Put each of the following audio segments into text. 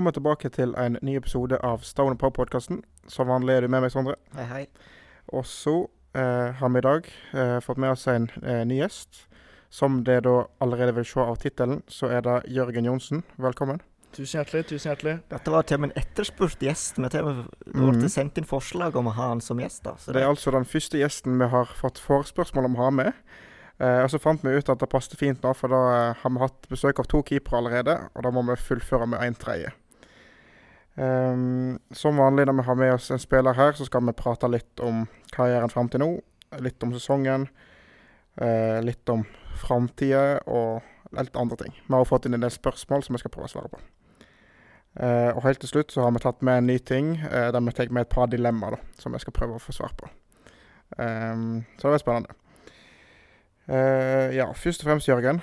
Velkommen tilbake til en ny episode av Stone Pop-podkasten. Som vanlig er du med meg, Sondre. Hei, hei. Og så eh, har vi i dag eh, fått med oss en eh, ny gjest. Som det da allerede vil se av tittelen, så er det Jørgen Johnsen. Velkommen. Tusen hjertelig. tusen hjertelig. Dette var til og med en etterspurt gjest. Vi har mm. med Mhm. sendt inn forslag om å ha han som gjest. da. Så Det er altså den første gjesten vi har fått forespørsmål om å ha med. Eh, og så fant vi ut at det passet fint nå, for da eh, har vi hatt besøk av to keepere allerede. Og da må vi fullføre med en tredje. Ehm, som vanlig når vi har med oss en spiller her, så skal vi prate litt om karrieren fram til nå. Litt om sesongen. Uh, litt om framtida og litt andre ting. Vi har fått inn en del spørsmål som vi skal prøve å svare på. Uh, og helt til slutt så har vi tatt med en ny ting, uh, der vi tar med et par dilemmaer som vi skal prøve å få svar på. Um, så det var spennende. Ja, først og fremst, Jørgen.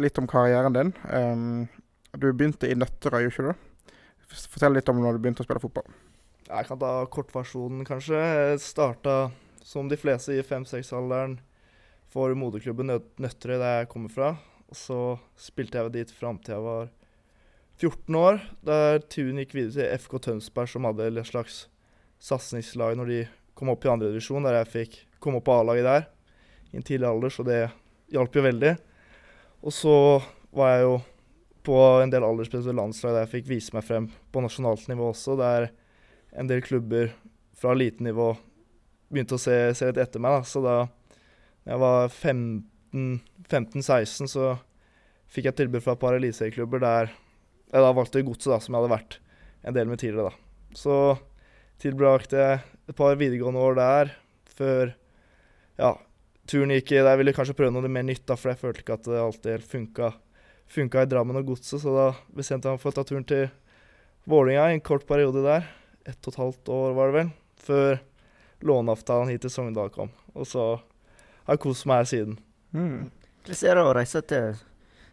Litt om karrieren din. Um, du begynte i Nøtterøy, gjorde du? Fortell litt om når du begynte å spille fotball. Jeg kan ta kortversjonen, kanskje. Jeg starta som de fleste i fem-seks-alderen for moderklubben Nø- Nøtterøy, der jeg kommer fra. Og så spilte jeg dit fram til jeg var 14 år, der Tun gikk videre til FK Tønsberg, som hadde et slags satsingslag når de kom opp i andredivisjon, der jeg fikk komme opp på A-laget der i en tidlig alder, så det hjalp jo veldig. Og så var jeg jo på en del alderspress landslag der jeg fikk vise meg frem på nasjonalt nivå også, der en del klubber fra lite nivå begynte å se, se litt etter meg. da, Så da jeg var 15-16, så fikk jeg tilbud fra et par eliteserieklubber der jeg da valgte Godset, som jeg hadde vært en del med tidligere. da. Så tilbrakte jeg et par videregående år der før ja, turen gikk i Jeg ville kanskje prøve noe mer nytt, da, for jeg følte ikke at det alltid helt funka, funka i Drammen og Godset, så da bestemte jeg meg for å ta turen til Vålinga i en kort periode der. Ett og et halvt år, var det vel, før låneavtalen hit til Sogndal kom. Og så har jeg kost meg her siden. Mm. Hvordan er det å reise til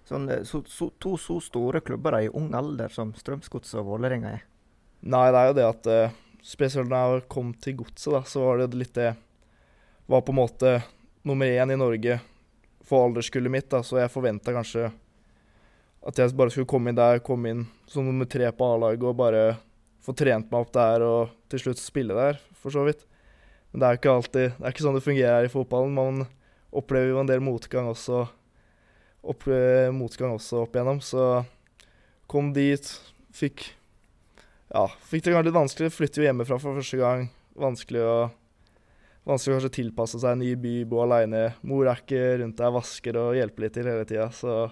sånn, eh, så, så, to så store klubber i ung alder som Strømsgodset og Vålerenga er? Nei, det er jo det at eh, Spesielt når jeg kom til godset, da, så var det litt det Var på en måte nummer én i Norge for alderskullet mitt, da, så jeg forventa kanskje at jeg bare skulle komme inn der, komme inn som nummer tre på A-laget og bare få trent meg opp der og til slutt spille der, for så vidt. Men det er ikke alltid Det er ikke sånn det fungerer her i fotballen. Man opplever jo en del motgang også, opp, eh, motgang også opp igjennom, så kom dit, fikk ja, fikk det kanskje litt vanskelig. Flytter jo hjemmefra for første gang. Vanskelig å Vanskelig å kanskje tilpasse seg en ny by, bo aleine. Mor er ikke rundt deg, vasker og hjelper litt til hele tida, så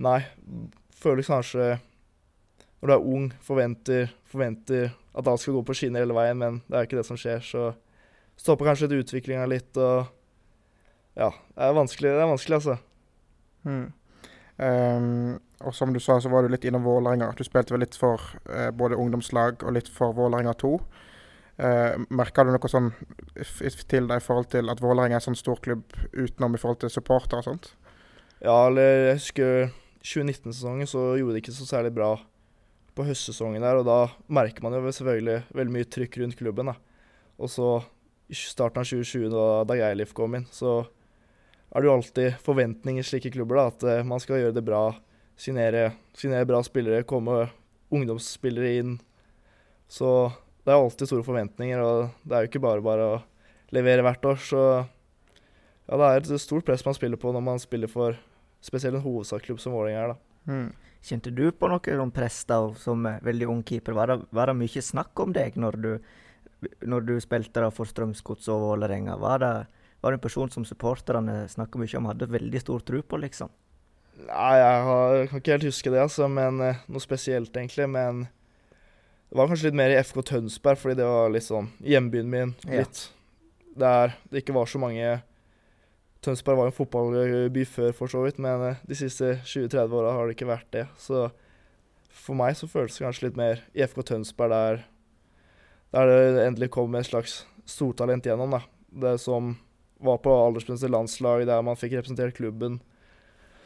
Nei. Føler kanskje Når du er ung, forventer, forventer at alt skal gå på skinner hele veien, men det er ikke det som skjer, så stopper kanskje litt utviklinga litt, og Ja, det er vanskelig, det er vanskelig, altså. Mm. Um, og som du sa, så var du litt innom Vålerenga. Du spilte vel litt for uh, både ungdomslag og litt for Vålerenga 2. Uh, Merka du noe sånn til deg i forhold til at Vålerenga er en sånn stor klubb utenom i forhold til supportere og sånt? Ja, eller jeg husker 2019-sesongen så gjorde de ikke så særlig bra på høstsesongen der, og da merker man jo selvfølgelig veldig mye trykk rundt klubben. da. Og så i starten av 2020, da Dag Eilif kom inn, så er det jo alltid forventninger i slike klubber, da, at eh, man skal gjøre det bra, signere, signere bra spillere, komme ungdomsspillere inn. Så det er alltid store forventninger, og det er jo ikke bare bare å levere hvert år. Så ja, det er et stort press man spiller på når man spiller for spesielt en hovedstadsklubb som Vålerenga er. da. Mm. Kjente du på noe prester press som eh, veldig ung keeper? Var det, var det mye snakk om deg når du, når du spilte for Strømsgods og Vålerenga? Var det, var det en person som supporterne snakka mye om, hadde veldig stor tro på, liksom? Nei, jeg, har, jeg kan ikke helt huske det, altså, men eh, noe spesielt, egentlig. Men det var kanskje litt mer i FK Tønsberg, fordi det var litt sånn hjembyen min. Ja. Litt der det ikke var så mange Tønsberg var en fotballby før, for så vidt, men eh, de siste 20-30 åra har det ikke vært det. Så for meg så føltes det kanskje litt mer i FK Tønsberg, der, der det endelig kom et slags stortalent gjennom. da. Det som var på aldersgrense landslag, der man fikk representert klubben.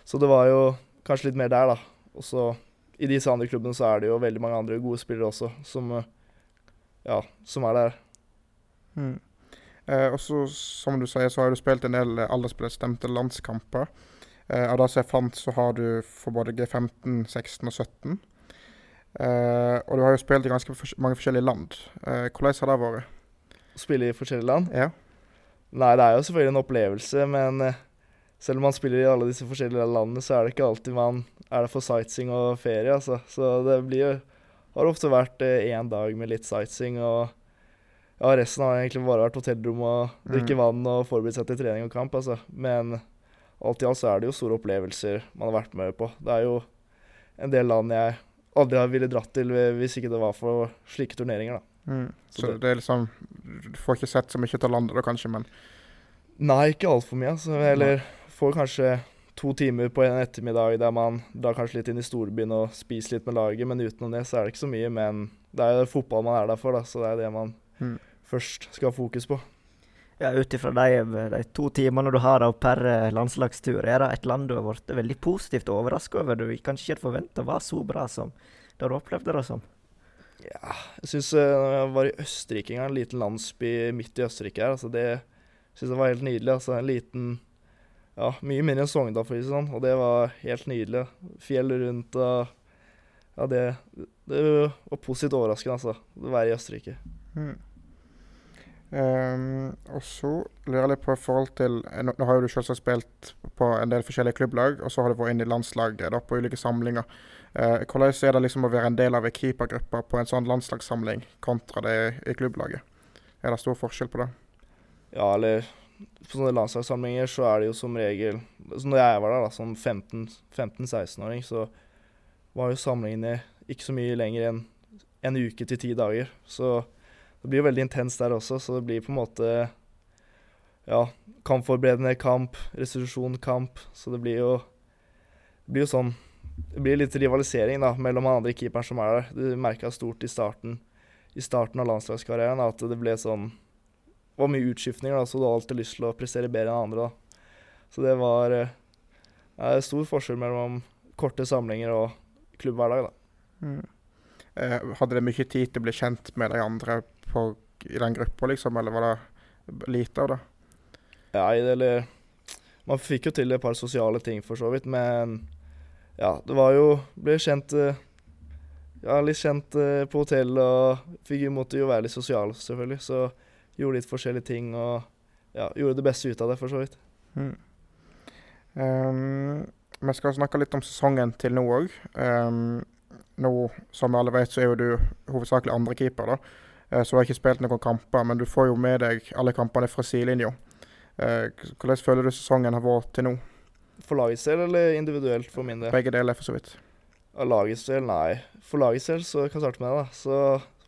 Så det var jo kanskje litt mer der, da. Og så i disse andre klubbene så er det jo veldig mange andre gode spillere også, som, eh, ja, som er der. Mm. Eh, og så, som du sier, så har du spilt en del eh, aldersbestemte landskamper. Eh, av det som jeg fant, så har du for både G15, 16 og 17. Eh, og du har jo spilt i ganske fors mange forskjellige land. Eh, hvordan har det vært? Spille i forskjellige land? Ja. Nei, det er jo selvfølgelig en opplevelse, men eh, selv om man spiller i alle disse forskjellige landene, så er det ikke alltid man er der for sightseeing og ferie, altså. Så det blir jo Har ofte vært én dag med litt sightseeing, og ja, resten har egentlig bare vært hotellrom og drikke Mm. vann og forberede seg til trening og kamp, altså. Men alt i alt så er det jo store opplevelser man har vært med på. Det er jo en del land jeg aldri ville dratt til hvis ikke det var for slike turneringer, da. Mm. Så Så det- det er liksom Du får ikke sett så mye av landet da, kanskje, men Nei, ikke altfor mye. Altså. Eller får kanskje to timer på en ettermiddag der man drar kanskje litt inn i storbyen og spiser litt med laget, men utenom det så er det ikke så mye. Men det er jo fotball man er der for, da, så det er det man Mm. først skal ha fokus på. Ja, Ut ifra de, de to timene du har av per eh, landslagstur, er det et land du har blitt veldig positivt overraska over? Du kanskje ikke hadde forventa var så bra som da du opplevde det som? Ja, jeg syns jeg var i Østerrike en gang, en liten landsby midt i Østerrike her. altså Det syns jeg var helt nydelig. altså En liten Ja, mye mindre enn Sogndal, for å si det sånn, og det var helt nydelig. Fjell rundt og Ja, det, det var positivt overraskende, altså, å være i Østerrike. Mm. Um, Og så lurer jeg litt på i forhold til eh, Nå, nå har jo du selvsagt spilt på en del forskjellige klubblag, og så har du vært inn i landslaget da, på ulike samlinger. Uh, hvordan er det liksom å være en del av en keepergruppe på en sånn landslagssamling kontra det i klubblaget? Er det stor forskjell på det? Ja, eller på sånne landslagssamlinger så er det jo som regel så Når jeg var der, da, som 15-16-åring, så var jo samlingene ikke så mye lenger enn en uke til ti dager. Så det blir jo veldig intenst der også, så det blir på en måte ja, kampforberedende kamp, restitusjon, kamp. Så det blir jo det blir jo sånn Det blir litt rivalisering da, mellom han andre keeperen som er der. Du merka stort i starten i starten av landslagskarrieren at det ble sånn det var mye utskiftninger, da, så du har alltid lyst til å prestere bedre enn andre. da. Så det var eh, det er stor forskjell mellom korte samlinger og klubbhverdag. da. Mm. Eh, hadde det mye tid til å bli kjent med de andre på, i den gruppa, liksom, eller var det lite av det? Ja, det, eller Man fikk jo til et par sosiale ting, for så vidt, men ja, det var jo Ble kjent eh, Ja, litt kjent eh, på hotell, og fikk jo måtte jo være litt sosial, selvfølgelig. Så gjorde litt forskjellige ting og ja, gjorde det beste ut av det, for så vidt. Mm. Um, vi skal snakke litt om sesongen til nå òg. nå, som alle vet, så er jo du hovedsakelig andrekeeper, da. Eh, så du har ikke spilt noen kamper, men du får jo med deg alle kampene fra sidelinja. Eh, hvordan føler du sesongen har vært til nå? For lagets del eller individuelt for min del? Begge deler, for så vidt. Av lagets del, nei. For lagets del, så kan jeg starte med det, da. Så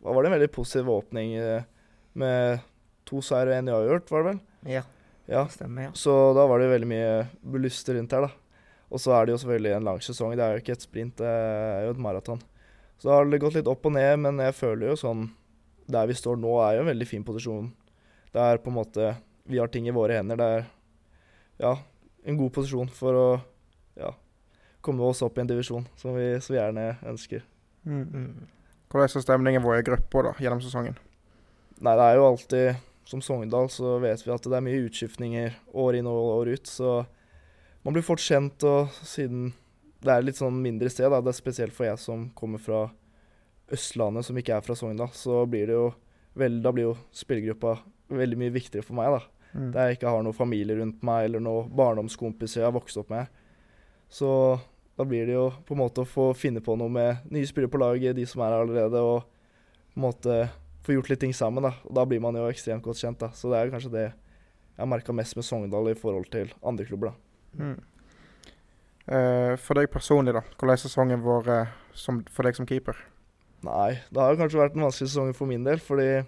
var det en veldig positiv åpning eh, med to seier og én uavgjort, var det vel? Ja, Ja. stemmer. ja. Så da var det veldig mye lyster rundt her, da. Og så er det jo selvfølgelig en lang sesong. Det er jo ikke et sprint, det er jo et maraton. Så da har det gått litt opp og ned, men jeg føler jo sånn Der vi står nå, er jo en veldig fin posisjon. Det er på en måte Vi har ting i våre hender. Det er ja, en god posisjon for å ja, komme oss opp i en divisjon som vi så gjerne ønsker. Mm. Mm. Hvordan er stemningen vår i gruppa da, gjennom sesongen? Nei, det er jo alltid Som Sogndal så vet vi at det er mye utskiftninger år inn og år ut, så man blir fort kjent, og siden det er litt sånn mindre sted, da, det er spesielt for jeg som kommer fra Østlandet, som ikke er fra Sogndal, så blir det jo vel, Da blir jo spillergruppa veldig mye viktigere for meg, da. Mm. Der jeg ikke har noen familie rundt meg, eller noen barndomskompiser jeg har vokst opp med. Så da blir det jo på en måte å få finne på noe med nye spillere på laget, de som er her allerede, og på en måte få gjort litt ting sammen. da. Og da blir man jo ekstremt godt kjent. da. Så det er kanskje det jeg har merka mest med Sogndal i forhold til andre klubber. da. Mm. Uh, for deg personlig, da. Hvordan har sesongen vært uh, for deg som keeper? Nei, det har jo kanskje vært en vanskelig sesong for min del, fordi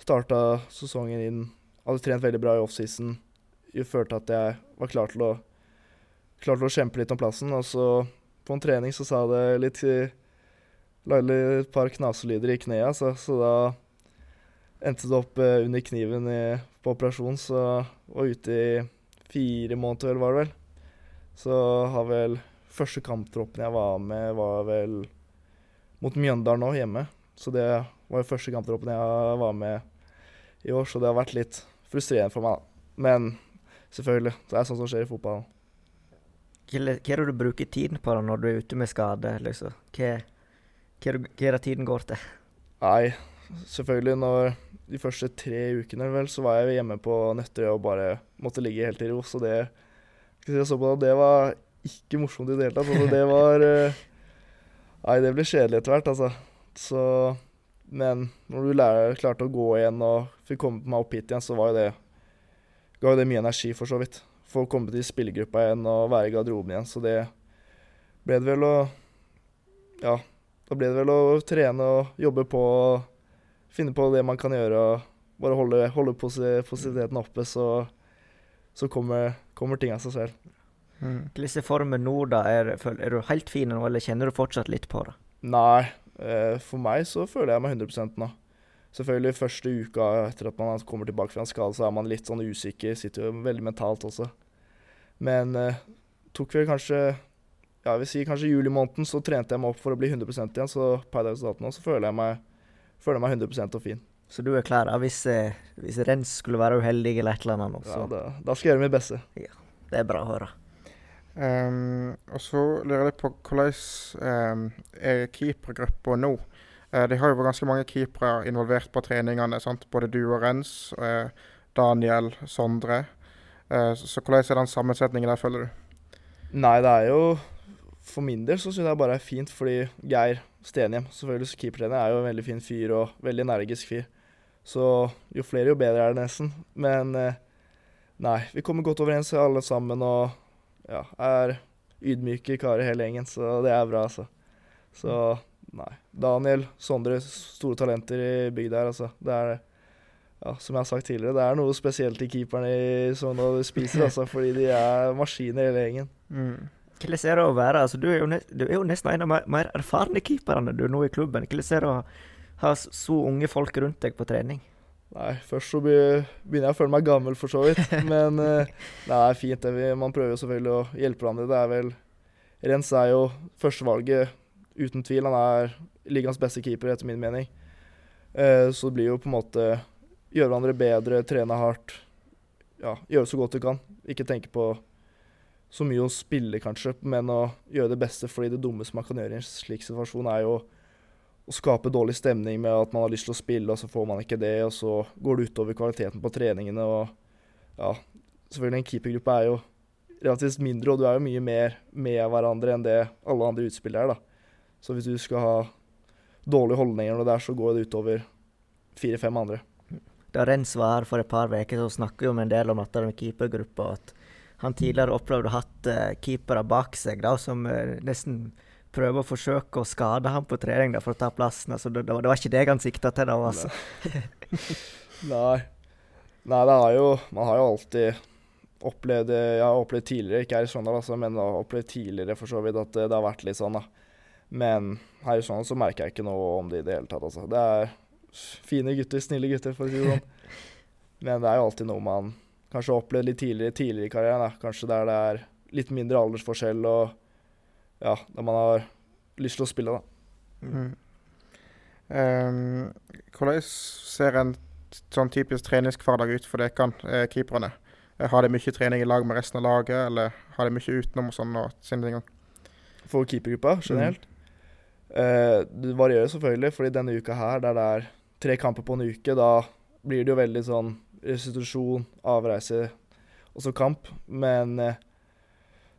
starta sesongen inn Hadde trent veldig bra i offseason. Følte at jeg var klar til å klar til å kjempe litt om plassen. Og så på en trening så sa det litt Lagde et par knaselyder i kneet, så, så da endte det opp eh, under kniven i, på operasjon, så var ute i fire måneder, var det vel. Så har vel første kamptroppen jeg var med, var vel mot Mjøndalen nå, hjemme. Så det var jo første kamptroppen jeg var med i år, så det har vært litt frustrerende for meg, da. Men selvfølgelig, det er sånt som skjer i fotballen. Hva er det du bruker tiden på da når du er ute med skade? Liksom? Hva, Hva er det- hva er det tiden går til? Nei, selvfølgelig når de første tre ukene vel, så var jeg hjemme på Nøtterøy og bare måtte ligge helt i ro. Så det jeg så på det, det var ikke morsomt i det hele tatt. Altså, det var eh, Nei, det ble kjedelig etter hvert, altså. Så Men når du lærer, klarte å gå igjen og fikk komme meg opp hit igjen, så var jo det ga jo det mye energi, for så vidt. Få komme til spillergruppa igjen og være i garderoben igjen. Så det ble det vel å Ja, da ble det vel å trene og jobbe på og finne på det man kan gjøre og bare holde, holde posi positiviteten oppe, så, så kommer, kommer ting av seg selv. Mm. Hvordan formen nå, da? Er, er du helt fin nå, eller kjenner du fortsatt litt på det? Nei, eh, for meg så føler jeg meg 100% nå. Selvfølgelig første uka etter at man kommer tilbake fra en skade, så er man litt sånn usikker. Sitter jo veldig mentalt også. Men eh, tok vel kanskje ja, jeg vil si kanskje juli måneden så trente jeg meg opp for å bli 100% igjen. Så per dags dato nå så føler jeg meg, føler jeg meg 100% og fin. Så du er klar da, hvis, eh, hvis Rens skulle være uheldig eller et eller annet nå, så Ja, da, da skal jeg gjøre mitt beste. Ja, det er bra å høre. Ehm, og så lurer jeg på hvordan um, er keepergruppa nå? Uh, de har jo vært ganske mange keepere involvert på treningene. sant? Både du og Rens, uh, Daniel, Sondre. Uh, så så hvordan er den sammensetningen der, føler du? Nei, det er jo For min del så syns jeg bare det er fint, fordi Geir Stenhjem, selvfølgelig keepertrener, er jo en veldig fin fyr og veldig energisk fyr. Så jo flere, jo bedre er det nesten. Men nei, vi kommer godt overens alle sammen og ja, er ydmyke karer hele gjengen, så det er bra, altså. Så nei. Daniel, Sondre, store talenter i bygda her, altså. Det er ja, som jeg har sagt tidligere, det er noe spesielt i keeperne i Sogndal spiser, altså, fordi de er maskiner hele gjengen. Mm. Hvordan er det å være altså, du, er du er jo nesten en av mer, mer erfarne keeperne du er nå i klubben. Hvordan er det å ha så unge folk rundt deg på trening? Nei, først så begynner jeg å føle meg gammel, for så vidt. Men eh, det er fint. det. Vi- Man prøver jo selvfølgelig å hjelpe hverandre. Det er vel Rens er jo førstevalget, uten tvil. Han er ligaens beste keeper, etter min mening. Eh, Så det blir jo på en måte gjøre hverandre bedre, trene hardt. Ja, gjøre så godt du kan. Ikke tenke på så mye å spille, kanskje, men å gjøre det beste. Fordi det dummeste man kan gjøre i en slik situasjon, er jo å skape dårlig stemning med at man har lyst til å spille, og så får man ikke det, og så går det utover kvaliteten på treningene. og ja, Selvfølgelig, en keepergruppe er jo relativt mindre, og du er jo mye mer med hverandre enn det alle andre utspillere er. da. Så hvis du skal ha dårlige holdninger når det er, så går det utover fire-fem andre. Da Rens var her for et par uker, så snakka vi om en del om dette med keepergruppa. At han tidligere opplevde å ha hatt eh, keepere bak seg da, som eh, nesten prøver å forsøke å skade ham på trening da, for å ta plassen. Altså, det, det, var, det var ikke deg han sikta til da, altså. Nei. Nei, det er jo Man har jo alltid opplevd det Jeg har opplevd tidligere, ikke her i Sogndal, altså, men har opplevd tidligere for så vidt at det, det har vært litt sånn, da. Men her i Sogndal så merker jeg ikke noe om det i det hele tatt, altså. Det er fine gutter, snille gutter, for å si det sånn. Men det er jo alltid noe man kanskje har opplevd litt tidligere, tidligere i karrieren, da. Kanskje der det er litt mindre aldersforskjell og ja, der man har lyst til å spille, da. Mm. Um, hvordan ser en sånn typisk treningshverdag ut for dere, eh, keeperne? Eh, Har de mye trening i lag med resten av laget, eller har de mye utenom og sånn? og sine ting? for keepergruppa generelt. Eh, det varierer selvfølgelig, fordi denne uka her, der det er tre kamper på en uke, da blir det jo veldig sånn restitusjon, avreise og så kamp. Men eh,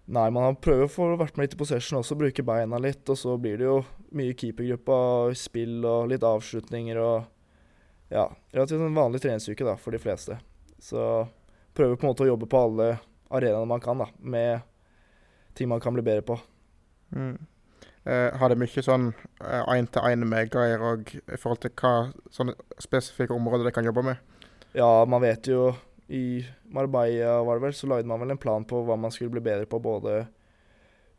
nei, man har prøver å få vært med litt i possession også, bruke beina litt. Og så blir det jo mye keepergruppa, spill og litt avslutninger og ja, relativt en vanlig treningsuke da, for de fleste. Så prøver på en måte å jobbe på alle arenaene man kan, da, med ting man kan bli bedre på. Mm. Eh, har det mye sånn én-til-én med Geir òg, i forhold til hva sånne spesifikke områder de kan jobbe med? Ja, man vet jo I Marbella var det vel, så lagde man vel en plan på hva man skulle bli bedre på, både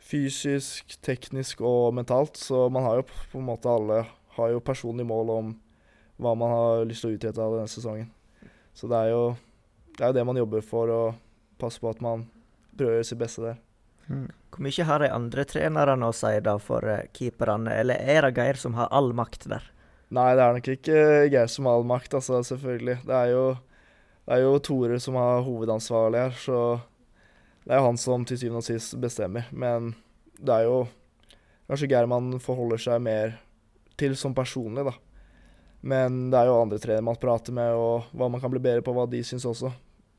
fysisk, teknisk og mentalt. Så man har jo på en måte alle har jo personlige mål om hva man har lyst til å utrette av denne sesongen. Så det er jo det, er jo det man jobber for, å passe på at man prøver å gjøre sitt beste der. Mm. Hvor mye har de andre trenerne å si da for eh, keeperne, eller er det Geir som har all makt der? Nei, det er nok ikke Geir som har all makt, altså, selvfølgelig. Det er jo, det er jo Tore som er hovedansvarlig her, så det er jo han som til syvende og sist bestemmer. Men det er jo kanskje Geir man forholder seg mer til som personlig, da. Men det er jo andre trenere man prater med, og hva man kan bli bedre på, hva de syns også.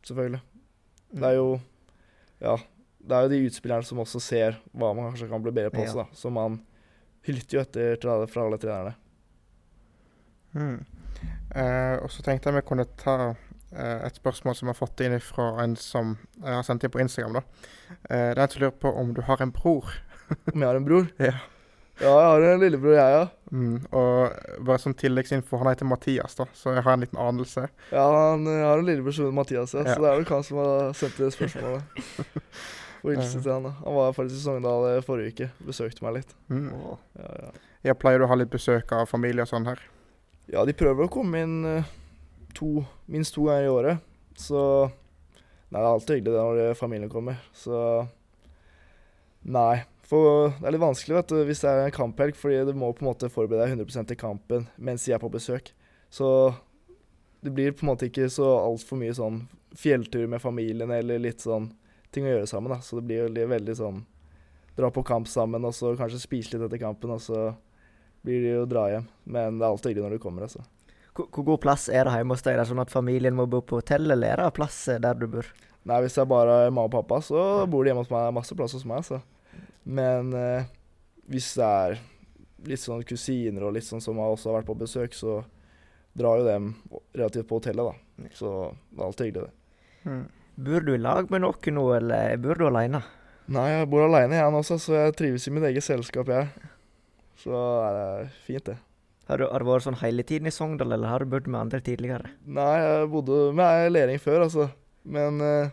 Selvfølgelig. Det er jo Ja. Det er jo de utspillerne som også ser hva man kanskje kan bli bedre på Ja. også, da. Så man lytter jo etter fra alle trenerne. Mm. Eh, og så tenkte jeg vi kunne ta et spørsmål som jeg har fått inn fra en som jeg har sendt inn på Instagram. da. Eh, det er en som lurer på om du har en bror. Om jeg har en bror? Ja. Ja, jeg har en lillebror, jeg, ja. Mm. Og bare sånn tilleggsinfo, han heter Mathias, da, så jeg har en liten anelse. Ja, han har en lillebror som heter Mathias, ja, Ja. så det er vel han som har sendt det spørsmålet. Og hilse til han, da. Han var faktisk i Sogndal eh, forrige uke. Besøkte meg litt. Mm. Ja, ja. Jeg pleier du å ha litt besøk av familie og sånn her? ja, de prøver å komme inn eh, to, minst to ganger i året. Så Nei, det er alltid hyggelig det når familien kommer. Så Nei. For det er litt vanskelig vet du, hvis det er en kamphelg, fordi du må på en måte forberede deg 100% til kampen mens de er på besøk. Så det blir på en måte ikke så altfor mye sånn fjelltur med familien eller litt sånn ting å gjøre sammen. da. Så det blir veldig, veldig sånn dra på kamp sammen og så kanskje spise litt etter kampen, og så blir det jo å dra hjem. Men det er alltid hyggelig når du kommer, altså. Hvor, god plass er det hjemme hos deg? Er det sånn at familien må bo på hotell, eller er det plass eh, der du bor? Nei, hvis det er bare mamma og pappa, så bor de hjemme hos meg. Masse plass hos meg, altså. Men eh, hvis det er litt sånn kusiner og litt sånn som har også har vært på besøk, så drar jo dem relativt på hotellet, da. Så det er alltid hyggelig, det. Mm. Bor du i lag med noen nå, eller bor du alene? Nei, jeg bor aleine jeg nå også, så jeg trives i mitt eget selskap, jeg. Så er det fint, det. Har du, har du vært sånn hele tiden i Sogndal, eller har du bodd med andre tidligere? Nei, jeg bodde med ei Lering før, altså. Men eh,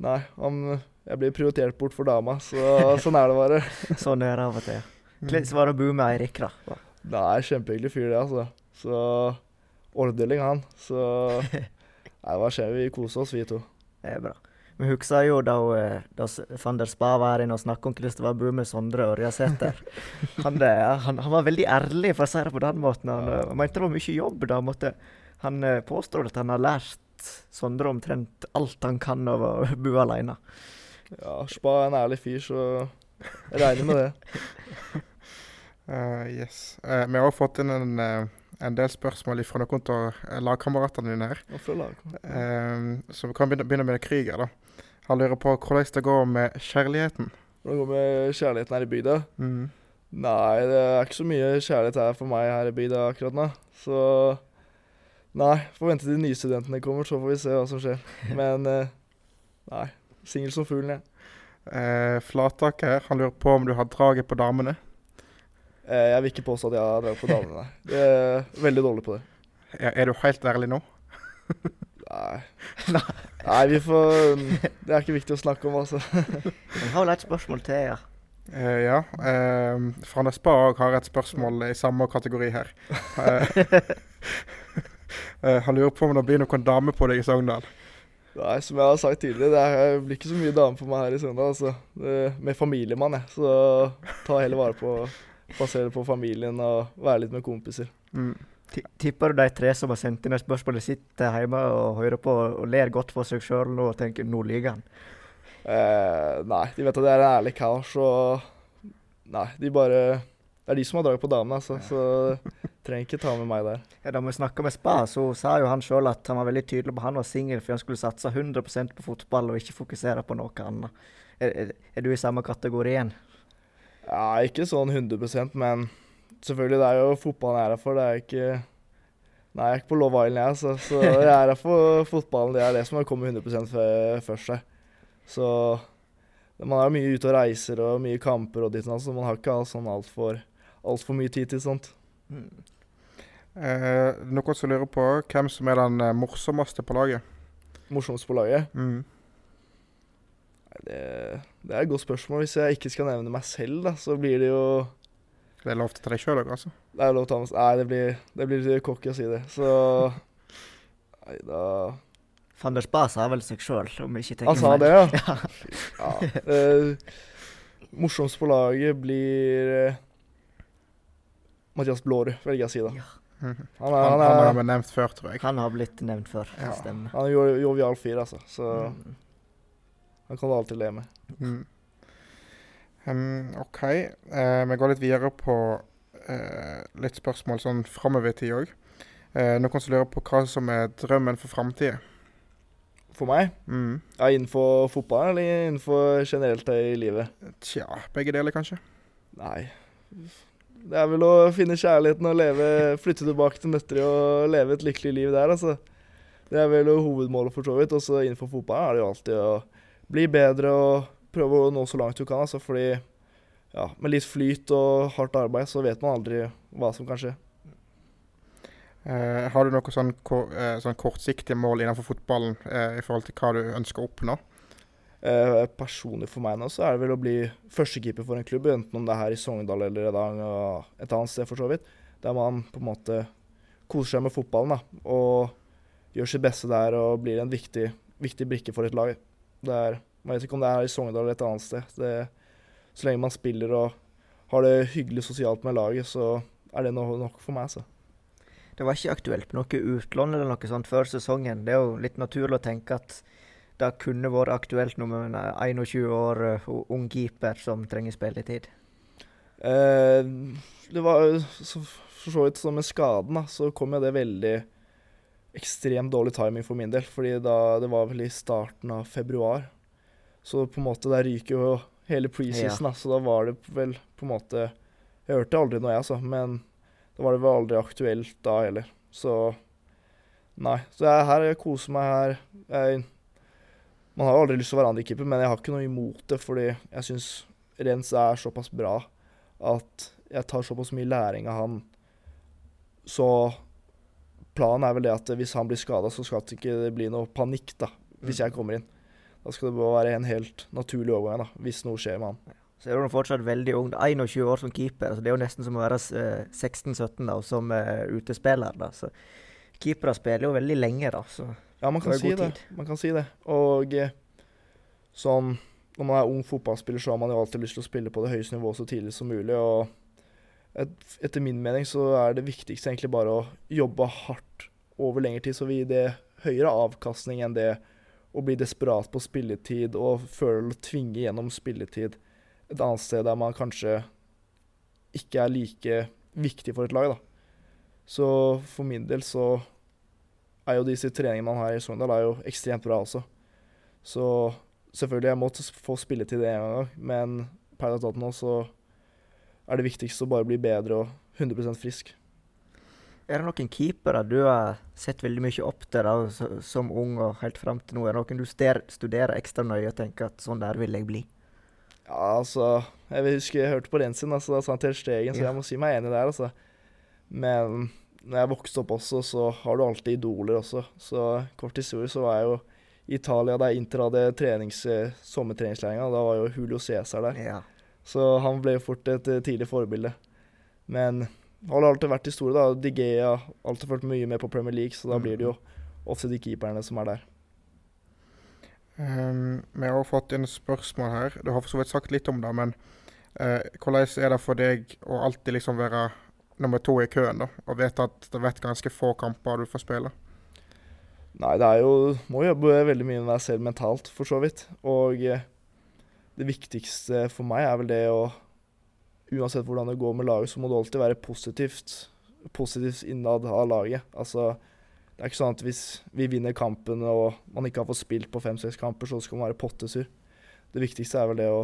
nei, han, jeg blir prioritert bort for dama, så sånn er det bare. Sånn er det av og til. Hvordan var det å bo med Eirik, da? Nei, kjempehyggelig fyr, det, altså. Så ordentlig, han. Så Nei, hva skjer? Vi koser oss, vi to. Det er bra. Vi husker jo da, eh, da van der Spa var her inne og snakket om Kristoffer Bue med Sondre Ørjasæter. Han, eh, han, han var veldig ærlig, for å si det på den måten. Han, eh, han mente det var mye jobb. da. Måtte, han eh, påstår at han har lært Sondre omtrent alt han kan av å bo alene. Ja, Spa er en ærlig fyr, så jeg regner med det. uh, yes. Uh, vi har fått inn en, eh, en del spørsmål fra noen av lagkameratene dine her. Eh, så vi kan begynne, begynne med Krüger. da. Han lurer på hvordan det går med kjærligheten. Hvordan går det med kjærligheten her i bygda? Mm. Nei, det er ikke så mye kjærlighet her for meg her i bygda akkurat nå. Så Nei, får vente til de nye studentene kommer, så får vi se hva som skjer. Men eh, nei. Singel som fuglen, jeg. Eh, Flatak her, han lurer på om du har draget på damene. Eh, jeg vil ikke påstå at jeg har drevet på damene, nei. Jeg er veldig dårlig på det. Er, er du helt ærlig nå? Nei. Nei, vi får Det er ikke viktig å snakke om, altså. Vi har vel et spørsmål til, ja. Uh, ja. Uh, fra Nespa òg har et spørsmål i samme kategori her. Uh, han lurer på om det blir noen dame på deg i Sogndal. Nei, som jeg har sagt tidligere, det er, blir ikke så mye dame på meg her i Sogndal. Altså. Det, med familiemann, jeg. Så ta heller vare på Basere på familien og være litt med kompiser. Mm. Tipper du de tre som har sendt inn et spørsmål, sitter hjemme og hører på og ler godt for seg sjøl og tenker 'nå lyver han'? Eh, nei, de vet at jeg er en ærlig kar, så Nei, de bare Det er de som har draget på damene, altså. Så trenger ikke ta med meg der. Ja, da vi snakka med Spa, så sa jo han sjøl at han var veldig tydelig på at han var singel, fordi han skulle satse 100% på fotball og ikke fokusere på noe annet. Er, er, er du i samme kategorien? Ja, ikke sånn 100% men selvfølgelig, det er jo fotballen jeg er her for. Det er ikke Nei, jeg er ikke på Love Island, jeg, så, Så jeg er her for fotballen. Det er det som har kommet 100 fø- først her. Så man er mye ute og reiser og mye kamper og ditt og datt, så man har ikke sånn altfor alt for mye tid til sånt. Mm. Eh, noen som lurer på hvem som er den eh, morsomste på laget. Morsomste på laget? Mm. Nei, Det, det er et godt spørsmål. Hvis jeg ikke skal nevne meg selv, da, så blir det jo Det er lov til å ta deg sjøl òg, altså. Det er lov til å ta med Nei, det blir, det blir litt cocky å si det. Så Nei, da Fanders der Spa sa vel seg sjøl, om jeg ikke tenker Han sa det, ja? ja. Eh, morsomst på laget blir uh, Mathias Blårud, velger jeg å si da. Ja. Mhm. Han Han, er, han, han har blitt nevnt før, tror jeg. Han har blitt nevnt før. Ja. Stemmer. han er jo- jovial fyr, altså. Så Mm. Han kan du alltid le med. Mm. Um, OK. Uh, vi går litt videre på uh, litt spørsmål sånn framover i tid òg. Uh, noen som lurer på hva som er drømmen for framtida. For meg? Mm. Ja, innenfor fotball eller innenfor generelt i livet? Tja, begge deler kanskje. Nei. Det er vel å finne kjærligheten og leve, flytte tilbake til Nøtterøy og leve et lykkelig liv der, altså. Det er vel hovedmålet for så vidt. Og så innenfor fotball er det jo alltid å bli bedre og prøve å nå så langt du kan, altså. Fordi ja, med litt flyt og hardt arbeid så vet man aldri hva som kan skje. Uh, har du noe sånn, ko uh, sånn kortsiktige mål innenfor fotballen uh, i forhold til hva du ønsker å oppnå? Eh, personlig for meg nå så er det vel å bli førstekeeper for en klubb, enten om det er her i Sogndal eller Redang og et annet sted for så vidt. Der man på en måte koser seg med fotballen da, og gjør sitt beste der og blir en viktig, viktig brikke for et lag. Det er, man vet ikke om det er her i Sogndal eller et annet sted. Det, så lenge man spiller og har det hyggelig sosialt med laget, så er det nok for meg. så. Det var ikke aktuelt med noe utlån eller noe sånt før sesongen. Det er jo litt naturlig å tenke at det kunne vært aktuelt nå med en 21 år uh, ung keeper som trenger spilletid. Eh, det var så, for så vidt som med skaden, da, så kom jo det veldig ekstremt dårlig timing for min del. fordi da, det var vel i starten av februar. Så på en måte der ryker jo hele preseason, ja. så da var det vel på en måte Jeg hørte aldri noe, jeg, altså, men da var det vel aldri aktuelt da heller. Så nei. Så jeg er her, jeg koser meg her. Jeg, man har jo aldri lyst til å være andrekeeper, men jeg har ikke noe imot det, fordi jeg syns Rens er såpass bra at jeg tar såpass mye læring av han. Så planen er vel det at hvis han blir skada, så skal det ikke bli noe panikk da, hvis jeg kommer inn. Da skal det bare være en helt naturlig overgang, da, hvis noe skjer med han. Så er du fortsatt veldig ung. 21 år som keeper. så det er jo nesten som å være 16-17 da, som uh, utespiller. da. Så Keepere spiller jo veldig lenge, da. Så ja, man kan, det si det. man kan si det. Og eh, sånn Når man er ung fotballspiller, så har man jo alltid lyst til å spille på det høyeste nivået så tidlig som mulig. og et, Etter min mening så er det viktigste egentlig bare å jobbe hardt over lengre tid, så vi gir det høyere avkastning enn det å bli desperat på spilletid og føle å tvinge gjennom spilletid et annet sted der man kanskje ikke er like viktig for et lag. da. Så for min del så er jo disse treningene man har i Sogndal, er jo ekstremt bra også. Så selvfølgelig, jeg måtte få spilletid en gang, men per dato nå så er det viktigste å bare bli bedre og 100% frisk. Er det noen keepere du har sett veldig mye opp til da, som ung og helt fram til nå? Er det noen du studerer ekstra nøye og tenker at sånn der vil jeg bli? Ja, altså Jeg husker jeg hørte på Rensin, altså, da sa han til Stegen, så jeg må si meg enig der, altså. Men når jeg vokste opp også, så har du alltid idoler også. Så kort historie så var jeg jo i Italia da Inter hadde trenings, sommertreningslæringa. Da var jo Julio Cæsar der. Ja. Så han ble fort et tidlig forbilde. Men har alltid vært i store, da. Digea alltid fulgt mye med på Premier League, så da blir det jo ofte de keeperne som er der. Um, vi har fått inn spørsmål her. Du har for så vidt sagt litt om det, men uh, hvordan er det for deg å alltid liksom være nummer to i køen, da, og vite at det vet ganske få kamper du får spille? Nei, det er jo Må jobbe veldig mye med deg selv mentalt, for så vidt. Og eh, det viktigste for meg er vel det å Uansett hvordan det går med laget, så må det alltid være positivt, positivt innad av laget. Altså det er ikke sånn at hvis vi vinner kampen og man ikke har fått spilt på fem-seks kamper, så skal man være pottesur. Det viktigste er vel det å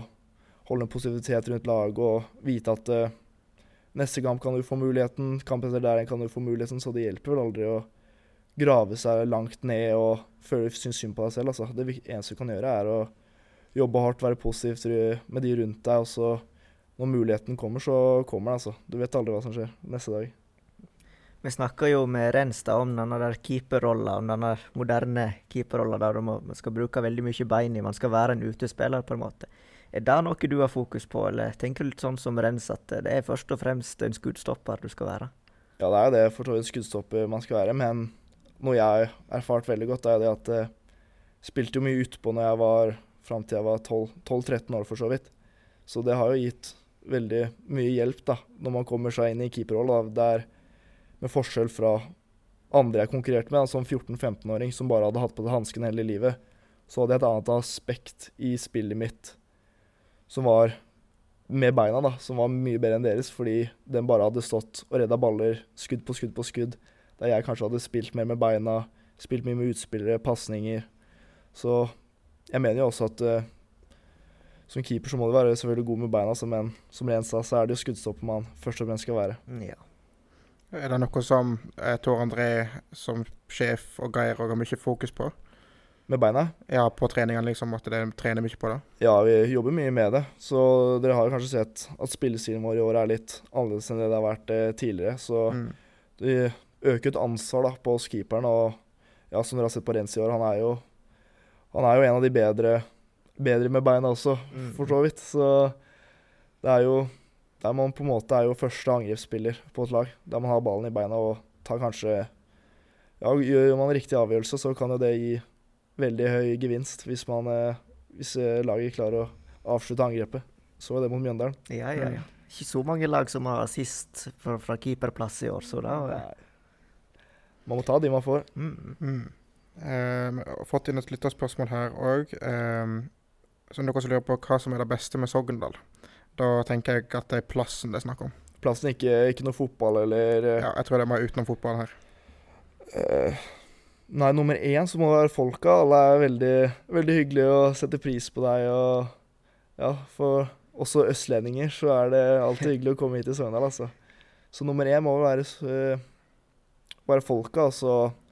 holde en positivitet rundt laget og vite at uh, neste kamp kan du få muligheten, kampen etter der kan du få muligheten, så det hjelper vel aldri å grave seg langt ned og føle syns synd på deg selv. Altså. Det eneste du kan gjøre, er å jobbe hardt, være positiv med de rundt deg, og så når muligheten kommer, så kommer den. altså. Du vet aldri hva som skjer neste dag. Vi snakka jo med Rens om denne der keeperrolla, om denne moderne keeperrolla der man skal bruke veldig mye bein i. Man skal være en utespiller, på en måte. Er det noe du har fokus på, eller tenker du litt sånn som Rens at det er først og fremst en skuddstopper du skal være? Ja, det er jo det for så vidt skuddstopper man skal være, men noe jeg har erfart veldig godt, er det at jeg spilte jo mye utpå når jeg var fram til jeg var 12-13 år, for så vidt. Så det har jo gitt veldig mye hjelp da, når man kommer seg inn i keeperrolla, der med forskjell fra andre jeg konkurrerte med, som 14-15-åring som bare hadde hatt på seg hansken hele livet, så hadde jeg et annet aspekt i spillet mitt som var med beina, da, som var mye bedre enn deres, fordi den bare hadde stått og redda baller skudd på skudd på skudd. Der jeg kanskje hadde spilt mer med beina, spilt mye med utspillere, pasninger. Så jeg mener jo også at uh, som keeper så må du være selvfølgelig god med beina, altså, men som Ren sa, så er det jo skuddstopper man først og fremst skal være. Ja. Er det noe som eh, Tor André som sjef og Geir òg har mye fokus på? Med beina? Ja, på treningene, liksom, at de trener mye på det? Ja, vi jobber mye med det. Så dere har jo kanskje sett at spillestilen vår i år er litt annerledes enn det det har vært eh, tidligere. Så Mm. det øker et ansvar da, på oss keeperen. Og ja, som dere har sett på Renz i år, han er jo, han er jo en av de bedre, bedre med beina også, Mm. for så vidt. Så det er jo der man på en måte er jo første angrepsspiller på et lag. Der man har ballen i beina og tar kanskje Ja, gjør man riktig avgjørelse, så kan jo det gi veldig høy gevinst hvis, man, eh, hvis eh, laget klarer å avslutte angrepet. Så var det mot Mjøndalen. Ja, ja, ja. Ikke så mange lag som har assist fra, fra keeperplass i år, så da Nei. Man må ta de man får. mm. Mm. Har fått inn et lytterspørsmål her òg. Um, som dere som lurer på hva som er det beste med Sogndal. Da tenker jeg at det er plassen det er snakk om. Plassen ikke, ikke noe fotball eller eh, Ja, jeg tror det er mer utenom fotball her. Eh, nei, nummer én så må det være folka. Alle er veldig, veldig hyggelige og setter pris på deg. Og ja, for også østlendinger så er det alltid hyggelig å komme hit til Sogndal, altså. Så nummer én må være, eh, være folka, og så ja,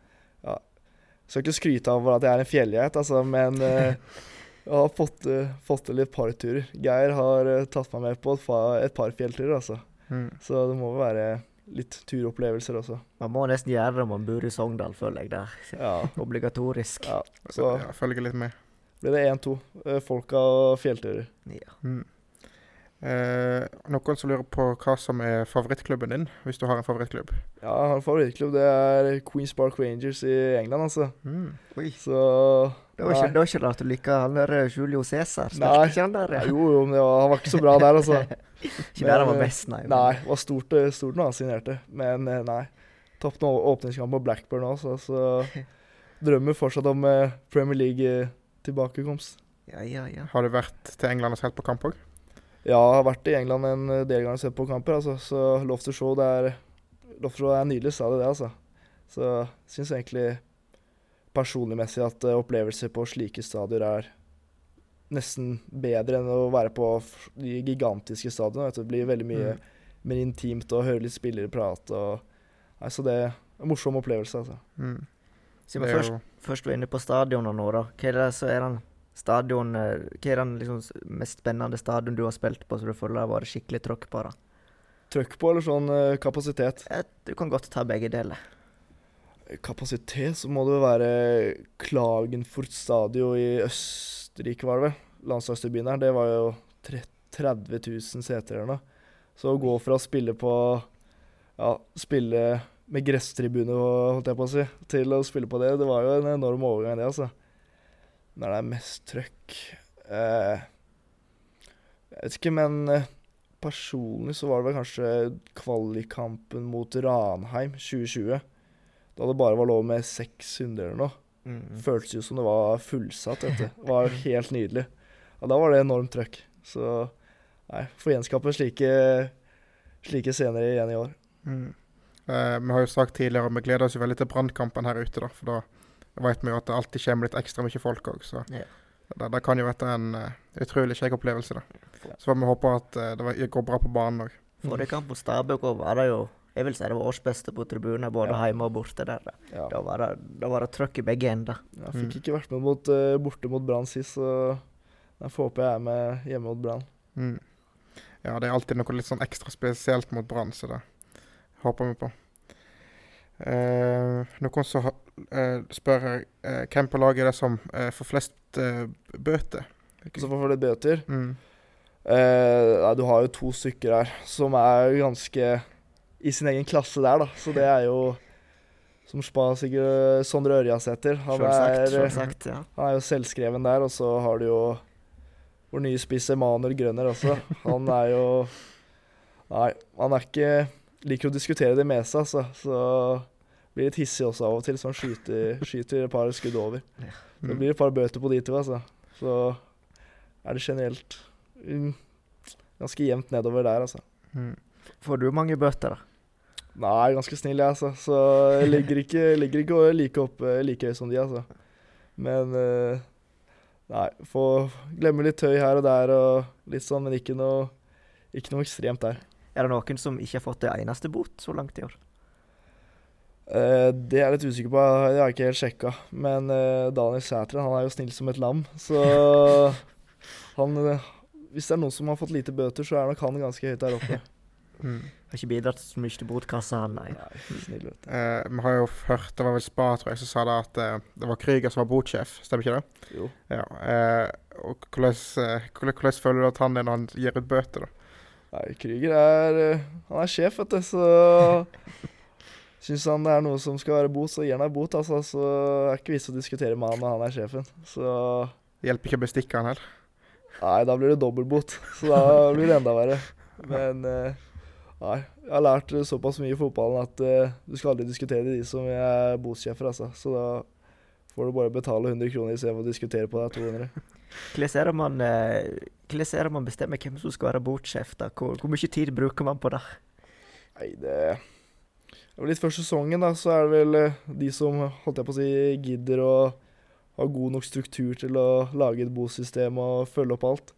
Skal ikke skryte av at jeg er en fjellgeit, altså, men uh, jeg har fått, uh, fått til litt parturer. Geir har uh, tatt meg med på et, et par fjellturer, altså. Mm. Så det må være litt turopplevelser også. Man må nesten gjøre det når man bor i Sogndal, føler jeg. det. Ja. Obligatorisk. Ja, Så så følger litt med. ble det 1-2. eh, Folka og fjellturer. Ja. Mm. Eh, noen som lurer på hva som er favorittklubben din, hvis du har en favorittklubb. Ja, jeg har en favorittklubb. Det er Queens Park Rangers i England, altså. Mm. Så Det var ikke, det var ikke rart du liker han der eh, Julio Cæsar. Nei. Ikke han der? ja. Jo, jo, men var, han var ikke så bra der, altså. Ikke der han var best, nei. men- Nei, det var stort, eh, stort når han signerte. Men eh, nei. Tapte nå åpningskamp på Blackburn også, så drømmer fortsatt om eh, Premier League-tilbakekomst. Ja, ja, ja. Har du vært til England og sett på kamp òg? Ja, jeg har vært i England en del ganger og sett på kamper, altså. Så Love to Show, det er, Love to Show er nydelig, sa det det, altså. Så jeg syns egentlig personligmessig at eh, opplevelser på slike stadioner er nesten bedre enn å være på de gigantiske stadionene. Det blir veldig mye Mm. mer intimt å høre litt spillere prate og altså så det er en morsom opplevelse, altså. Mm. Siden vi først, først var inne på stadioner nå, da. Hva er det så er den stadion eh, Hva er den liksom mest spennende stadion du har spilt på, så du føler har vært skikkelig trøkk på? da? Trøkk på eller sånn eh, kapasitet. Du kan godt ta begge deler. Kapasitet, så må det være Klagenfurt stadion i Østerrike, var det vel? Landslagsturbinen her. Det var jo 30 000 seter eller noe. Så å gå fra å spille på Ja, spille med gresstribune, holdt jeg på å si, til å spille på det, det var jo en enorm overgang, det, altså. Når det er mest trøkk eh, Jeg vet ikke, men eh, personlig så var det vel kanskje kvalikkampen mot Ranheim 2020. Da det bare var lov med 600 eller noe. Mm. Føltes jo som det var fullsatt. vet du. Det var helt nydelig. Og da var det enormt trøkk. Så nei, får gjenskape slike, slike scener igjen i år. mm. Eh, Vi har jo sagt tidligere, og vi gleder oss jo veldig til brannkampen her ute, da. For da vet vi jo at det alltid kommer litt ekstra mye folk òg, så Ja. det, det kan jo være en uh, utrolig kjekk opplevelse, da. Så får vi håpe at uh, det går bra på banen òg. Forrige kamp mot Stabæk også var det jo Jeg vil si det var årsbeste på tribunen, både Ja. hjemme og borte der. Da, Ja. da var det, da var det trøkk i begge ender. Jeg fikk Mm. ikke vært med mot, uh, borte mot Brann sist, så jeg får håpe jeg er med hjemme mot Brann. Mm. Ja, det er alltid noe litt sånn ekstra spesielt mot Brann, så det håper vi på. Eh, noen som eh, spør eh, hvem på laget er det som eh, får flest eh, bøter? Som så får flest bøter. Mm. Eh, nei, du har jo to stykker her som er ganske i sin egen klasse der, da. Så det er jo som spa sikkert Sondre Ørjasæter. Han, Selvsagt. er- selvsagt, ja. han er jo selvskreven der. Og så har du jo vår nye spiss Emanuel Grønner også. Han er jo Nei, han er ikke Liker å diskutere det med seg, altså. Så blir litt hissig også av og til, så han skyter, skyter et par skudd over. Det Mm. blir et par bøter på de to, altså. Så er det generelt mm, ganske jevnt nedover der, altså. Mm. Får du mange bøter, da? Nei, ganske snill, jeg, altså. Så jeg ligger ikke, ligger ikke like oppe like høyt som de, altså. Men eh, Nei, få glemme litt tøy her og der og litt sånn, men ikke noe, ikke noe ekstremt der. Er det noen som ikke har fått det eneste bot så langt i år? Uh, det er jeg litt usikker på, det har jeg ikke helt sjekka. Men uh, Daniel Sætre, han er jo snill som et lam, så han uh, Hvis det er noen som har fått lite bøter, så er nok han ganske høyt der oppe. Mm. Har ikke bidratt så mye til botkassa, han, nei. Nei, snill, vet du. Eh, vi har jo hørt, det var vel Spa tror jeg, som sa det at uh, det var Krüger som var botsjef, stemmer ikke det? Jo. Ja. uh, og hvordan, hvordan, hvordan føler du at han er når han gir ut bøter, da? Nei, Krüger er eh, Han er sjef, vet du, så Syns han det er noe som skal være bot, så gir han deg bot, altså. Så er det ikke vits å diskutere med han når han er sjefen. Så Hjelper ikke å bestikke han heller. Nei, da blir det dobbeltbot. Så da blir det enda verre. Men eh, nei. Jeg har lært såpass mye i fotballen at eh, du skal aldri diskutere de som er botssjefer, altså. Så da får du bare betale 100 kroner istedenfor å diskutere på deg 200. Hvordan er det man, eh, er det bestemmer hvem som skal være bordsjef? da? Hvor, hvor mye tid bruker man på det? Nei, det det litt før sesongen, da, så er det vel eh, de som holdt jeg på å si, gidder å ha god nok struktur til å lage et bosystem og følge opp alt.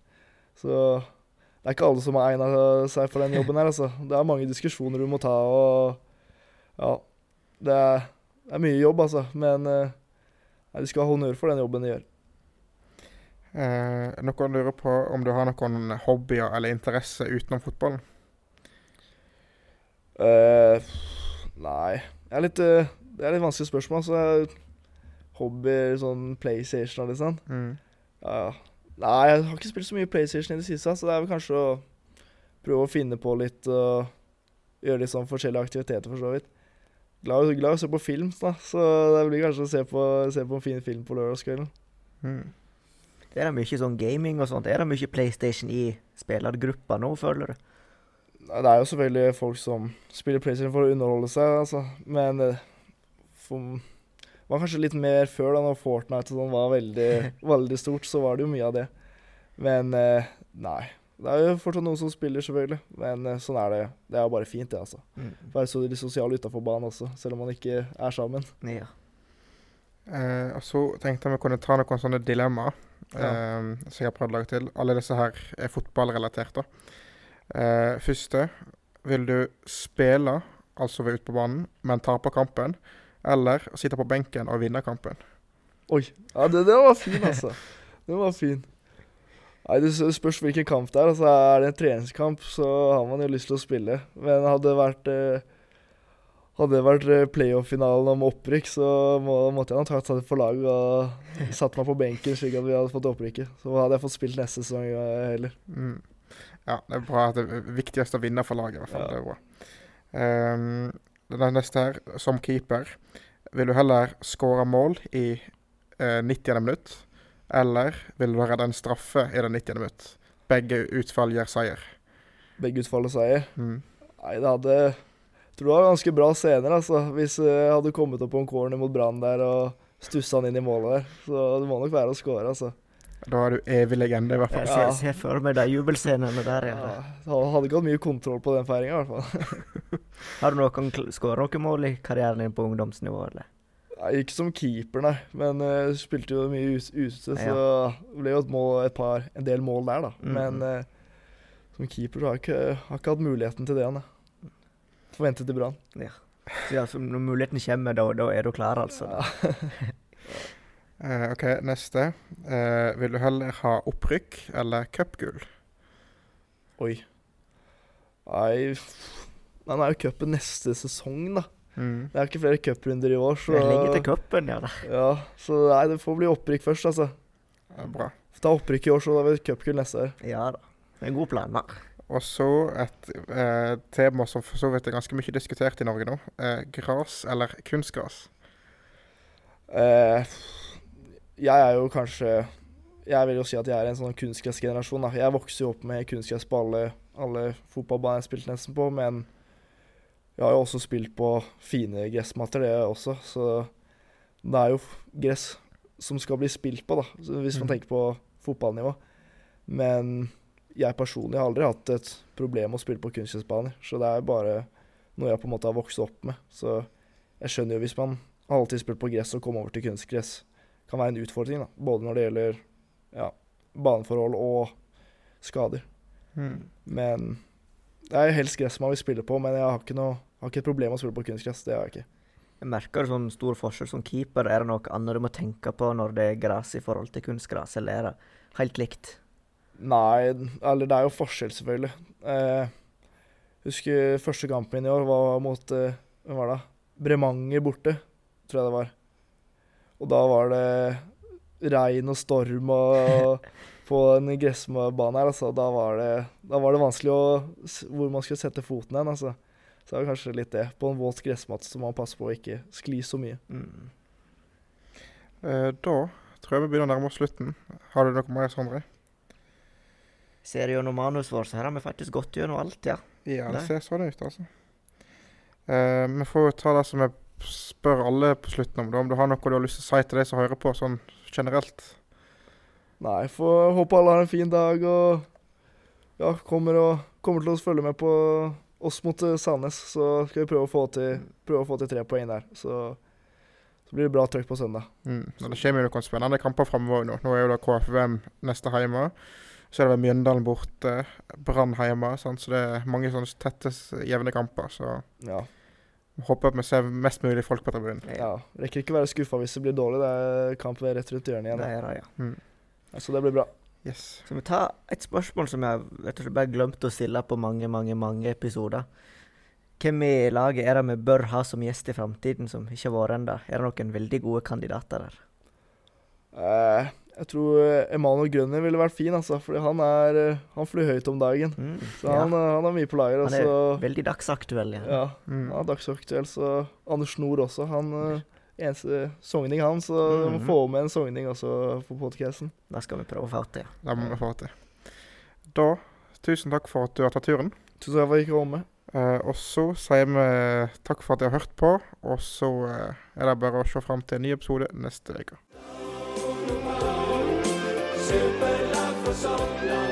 Så det er ikke alle som har egna seg for den jobben her, altså. Det er mange diskusjoner du må ta, og ja. Det er, det er mye jobb, altså. Men eh, nei, de skal ha honnør for den jobben de gjør. Eh, noen lurer på om du har noen hobbyer eller interesser utenom fotballen? Uh, nei det er litt, uh, Det er litt vanskelig spørsmål. Så hobbyer, sånn PlayStation og litt sånn. Mm. Uh, Nei, jeg har ikke spilt så mye PlayStation i det siste, så det er vel kanskje å prøve å finne på litt og gjøre litt sånn forskjellige aktiviteter, for så vidt. Glad, glad i å se på film, da, så det blir kanskje å se på, se på en fin film på lørdagskvelden. Mm. Er det mye sånn gaming og sånt? Er det mye PlayStation i spillergruppa nå, føler du? Det er jo selvfølgelig folk som spiller PlayStation for å underholde seg, altså. Men det for, var kanskje litt mer før, da når Fortnite og sånn var veldig, veldig stort. Så var det jo mye av det. Men eh, nei. Det er jo fortsatt noen som spiller, selvfølgelig. Men eh, sånn er det. Det er jo bare fint, det, altså. Være så litt sosial utafor banen også, selv om man ikke er sammen. Ja. Eh, og så tenkte jeg vi kunne ta noen sånne dilemmaer Ja. eh, som jeg har prøvd å lage til. Alle disse her er fotballrelatert. da. Uh, første. Vil du spille, altså være ute på banen, men tape kampen? Eller sitte på benken og vinne kampen? Oi. Ja, det, det var fin, altså. Den var fin. Nei, Det spørs hvilken kamp det er. altså Er det en treningskamp, så har man jo lyst til å spille. Men hadde det vært eh, Hadde det vært eh, playoff-finalen om opprykk, så må, måtte jeg nok tatt det for laget og satt meg på benken slik at vi hadde fått opprykket. Så hadde jeg fått spilt neste sesong eh, heller. Mm. Ja, det er bra det er viktigst å vinne for laget, i hvert fall. Ja. Det er bra. Um, den neste her, som keeper. Vil du heller skåre mål i uh, 90. minutt, eller vil du redde en straffe i det 90. minutt? Begge utfall gir seier. Begge utfall og seier. Mm. Nei, det hadde tror det var ganske bra scener, altså. Hvis eh, jeg hadde kommet opp på en corner mot Brann der og stussa han inn i målet der. Så det må nok være å score, altså. Da er du evig legende, i hvert fall. Ja. ser for meg de jubelscenene der. Ja. Ja, hadde ikke hatt mye kontroll på den feiringa, i hvert fall. Har du noen skåra noen mål i karrieren din på ungdomsnivå, eller? Nei, ikke som keeper, nei. Men uh, spilte jo mye us- ute, så det ble jo et, mål, et par, en del mål der, da. Mhm. Men uh, som keeper så har jeg ikke, har ikke hatt muligheten til det ennå. Forventet til Brann. Så ja, så når muligheten kommer, da, da er du klar, altså? Ja. uh, OK, neste. Uh, vil du heller ha opprykk eller cupgull? Oi. Nei Nå er jo cupen neste sesong, da. Mm. Det er ikke flere cuprunder i år, så Det er lenge til cupen, ja da. Ja, så nei, det får bli opprykk først, altså. Ja, bra. Ta opprykk i år, så da har vi cupgull neste år. Ja da. Det er en god plan, da. Og så et eh, tema som for så vidt er ganske mye diskutert i Norge nå. Eh, gras eller kunstgras? Eh, jeg er jo kanskje Jeg vil jo si at jeg er en sånn kunstgressgenerasjon. Jeg vokste jo opp med kunstgress på alle, alle fotballbaner jeg spilte nesten på, men jeg har jo også spilt på fine gressmatter, det også. Så det er jo gress som skal bli spilt på, da, hvis man Mm. tenker på fotballnivå. Men jeg personlig har aldri hatt et problem med å spille på kunstgressbaner. Så det er bare noe jeg på en måte har vokst opp med. Så jeg skjønner jo hvis man alltid spilt på gress og kommer over til kunstgress, kan være en utfordring. da. Både når det gjelder ja, baneforhold og skader. Mm. Men det er helst gress man vil spille på, men jeg har ikke, noe, har ikke et problem med å spille på kunstgress. Det har jeg ikke. Jeg merker det sånn stor forskjell som keeper? Er det noe annet du må tenke på når det er gress i forhold til kunstgress, eller er det helt likt? Nei, eller det er jo forskjell, selvfølgelig. Eh, husker første kampen min i år var mot eh, Hvem var det? Bremanger borte, tror jeg det var. Og da var det regn og storm og på en gressbane her, altså. Da var, det, da var det vanskelig å hvor man skulle sette foten hen, altså. Så det er kanskje litt det. På en våt gressmatte så må man passe på å ikke skli så mye. Mm. Eh, da tror jeg vi begynner å nærme oss slutten. Har du noe mer, Sondre? Ser gjennom manus vår, så her har vi faktisk gått gjennom alt, ja. Ja, det ser sånn ut, altså. Eh, vi får jo ta det som jeg spør alle på slutten om, da. Om du har noe du har lyst til å si til de som hører på, sånn generelt? Nei, får håpe alle har en fin dag og ja, kommer, og, kommer til å følge med på oss mot eh, Sandnes. Så skal vi prøve å få til, å få til tre poeng der. Så, så blir det bra trøkk på søndag. Mm. Det kommer jo noen spennende kamper framover nå. Nå er jo da KFVM neste hjemme. Så er det vel Mjøndalen borte, Brann hjemme. Sant? Så det er mange sånne tette, jevne kamper. Så Ja. håper at vi ser mest mulig folk på tribunen. ja. Rekker ikke være skuffa hvis det blir dårlig. Det er kamp rett rundt hjørnet igjen. Det er det, ja. Mm. Så det blir bra. Yes. Så vi tar et spørsmål som jeg vet ikke, bare glemte å stille på mange, mange mange episoder. Hvem i laget er det vi bør ha som gjest i framtiden, som ikke har vært ennå? Er det noen veldig gode kandidater der? Eh, jeg tror eh, Emanuel Grønner ville vært fin, altså. for han er eh, Han flyr høyt om dagen. Mm. Så ja. han, eh, han er mye på lager. Han er Altså, veldig dagsaktuell, ja. ja, Mm. han er dagsaktuell. Så Anders Nord også. Han eneste sogning, han. Så vi må Mhm. få med en sogning også på podcasten. Da skal vi prøve å få til. Da må vi få til. Da, tusen takk for at du har tatt turen. Tusen takk for at jeg fikk komme med. Eh, og så sier vi takk for at dere har hørt på. Og så eh, er det bare å se fram til en ny episode neste uke. so long.